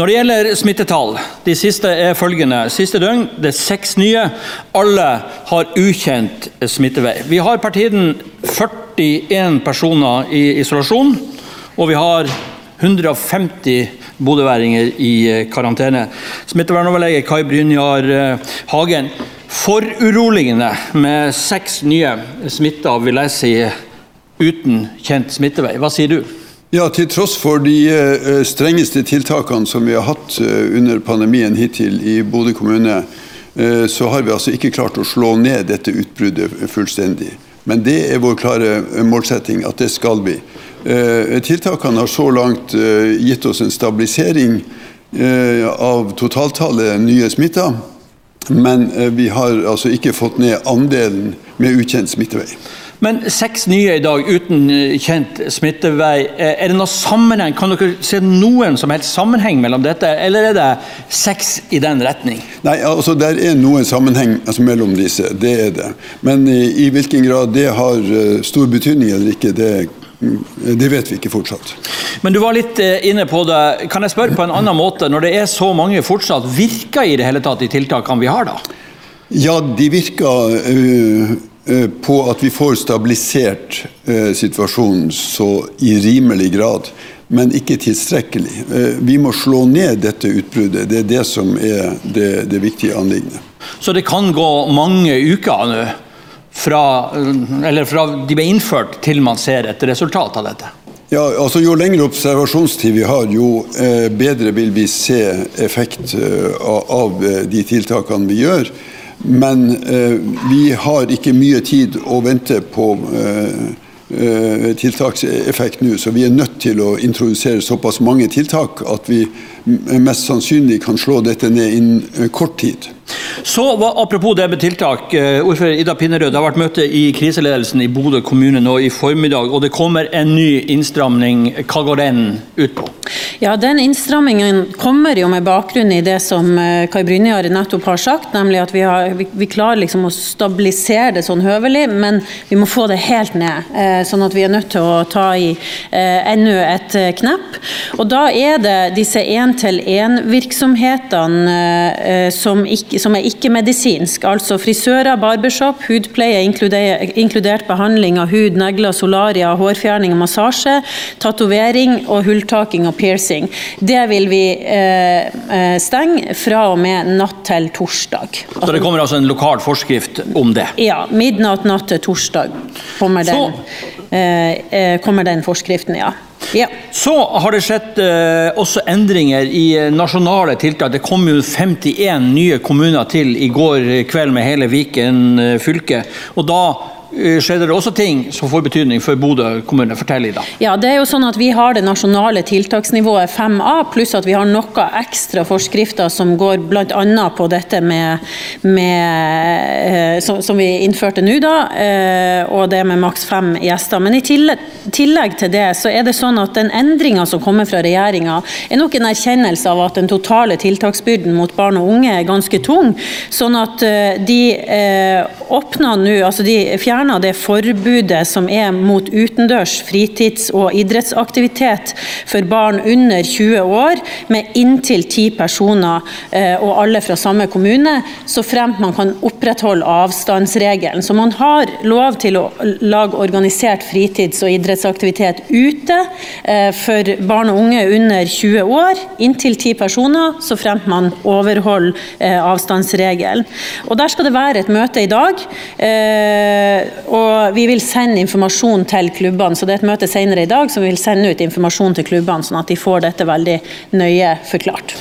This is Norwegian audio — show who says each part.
Speaker 1: Når det gjelder smittetall, de siste er følgende. Siste døgn det er seks nye. Alle har ukjent smittevei. Vi har per tiden 41 personer i isolasjon, og vi har 150 bodøværinger i karantene. Smittevernoverlege Kai Brynjar Hagen. Foruroligende med seks nye smitta, vil jeg si, uten kjent smittevei. Hva sier du?
Speaker 2: Ja, Til tross for de eh, strengeste tiltakene som vi har hatt eh, under pandemien hittil i Bodø kommune, eh, så har vi altså ikke klart å slå ned dette utbruddet fullstendig. Men det er vår klare målsetting at det skal vi. Tiltakene har så langt gitt oss en stabilisering av totaltallet nye smitta, men vi har altså ikke fått ned andelen med ukjent smittevei.
Speaker 1: Men seks nye i dag uten eh, kjent smittevei. Eh, er det noe sammenheng? Kan dere se noen som helst sammenheng mellom dette, eller er det seks i den retning?
Speaker 2: Nei, altså Der er noen sammenheng altså, mellom disse, det er det. Men i, i hvilken grad det har uh, stor betydning eller ikke, det det vet vi ikke fortsatt.
Speaker 1: Men du var litt inne på det. Kan jeg spørre på en annen måte? Når det er så mange fortsatt, virker i det hele tatt de tiltakene vi har da?
Speaker 2: Ja, de virker uh, Eh, på at vi får stabilisert eh, situasjonen så i rimelig grad, men ikke tilstrekkelig. Eh, vi må slå ned dette utbruddet. Det er det som er det, det viktige anliggendet.
Speaker 1: Så det kan gå mange uker nå fra, fra de ble innført til man ser et resultat av dette?
Speaker 2: Ja, altså Jo lengre observasjonstid vi har, jo bedre vil vi se effekt av de tiltakene vi gjør. Men eh, vi har ikke mye tid å vente på eh, eh, tiltakseffekt nå, så vi er nødt til å introdusere såpass mange tiltak at vi mest sannsynlig kan slå dette ned innen kort tid.
Speaker 1: Så Apropos det med tiltak. Eh, ordfører Ida Pinnerød, det har vært møte i kriseledelsen i Bodø kommune nå i formiddag, og det kommer en ny innstramning. Hva går den ut på?
Speaker 3: Ja, Den innstrammingen kommer jo med bakgrunn i det som eh, Kai Brynjar nettopp har sagt, nemlig at vi, har, vi, vi klarer liksom å stabilisere det sånn høvelig, men vi må få det helt ned. Eh, sånn at vi er nødt til å ta i enda et knepp. Og Da er det disse én-til-én-virksomhetene som ikke som er ikke-medisinsk, altså frisører, barbershop, hudpleie inkludert behandling av hud, negler, solaria, hårfjerning og massasje, tatovering og hulltaking og piercing. Det vil vi eh, eh, stenge fra og med natt til torsdag.
Speaker 1: Så det kommer altså en lokal forskrift om det?
Speaker 3: Ja, midnatt natt til torsdag kommer den, eh, eh, kommer den forskriften, ja.
Speaker 1: Ja. Så har det skjedd eh, også endringer i eh, nasjonale tiltak. Det kom jo 51 nye kommuner til i går kveld med hele Viken eh, fylke. Og da Eh, skjedde det også ting som får betydning for Bodø kommune. Fortell, Ida.
Speaker 3: Ja, det er jo sånn at Vi har det nasjonale tiltaksnivået 5A, pluss at vi har noen ekstra forskrifter som går bl.a. på dette med, med eh, som, som, vi innførte nå, da, eh, og det med maks fem gjester. Men i tillegg, tillegg, til det så er det sånn at den endringa som kommer fra regjeringa, er nok en erkjennelse av at den totale tiltaksbyrden mot barn og unge er ganske tung. Sånn at de åpner nå, altså de fjerner det forbudet som er mot utendørs fritids- og idrettsaktivitet for barn under 20 år med inntil ti personer, eh, og alle fra samme kommune, så fremt man kan opprettholde avstandsregelen. Så man har lov til å lage organisert fritids- og idrettsaktivitet ute eh, for barn og unge under 20 år, inntil ti personer, så fremt man overholder eh, avstandsregelen. Og Der skal det være et møte i dag. Og vi vil sende informasjon til klubbene, så det er et møte senere i dag som vi vil sende ut informasjon til klubbene, sånn at de får dette veldig nøye forklart.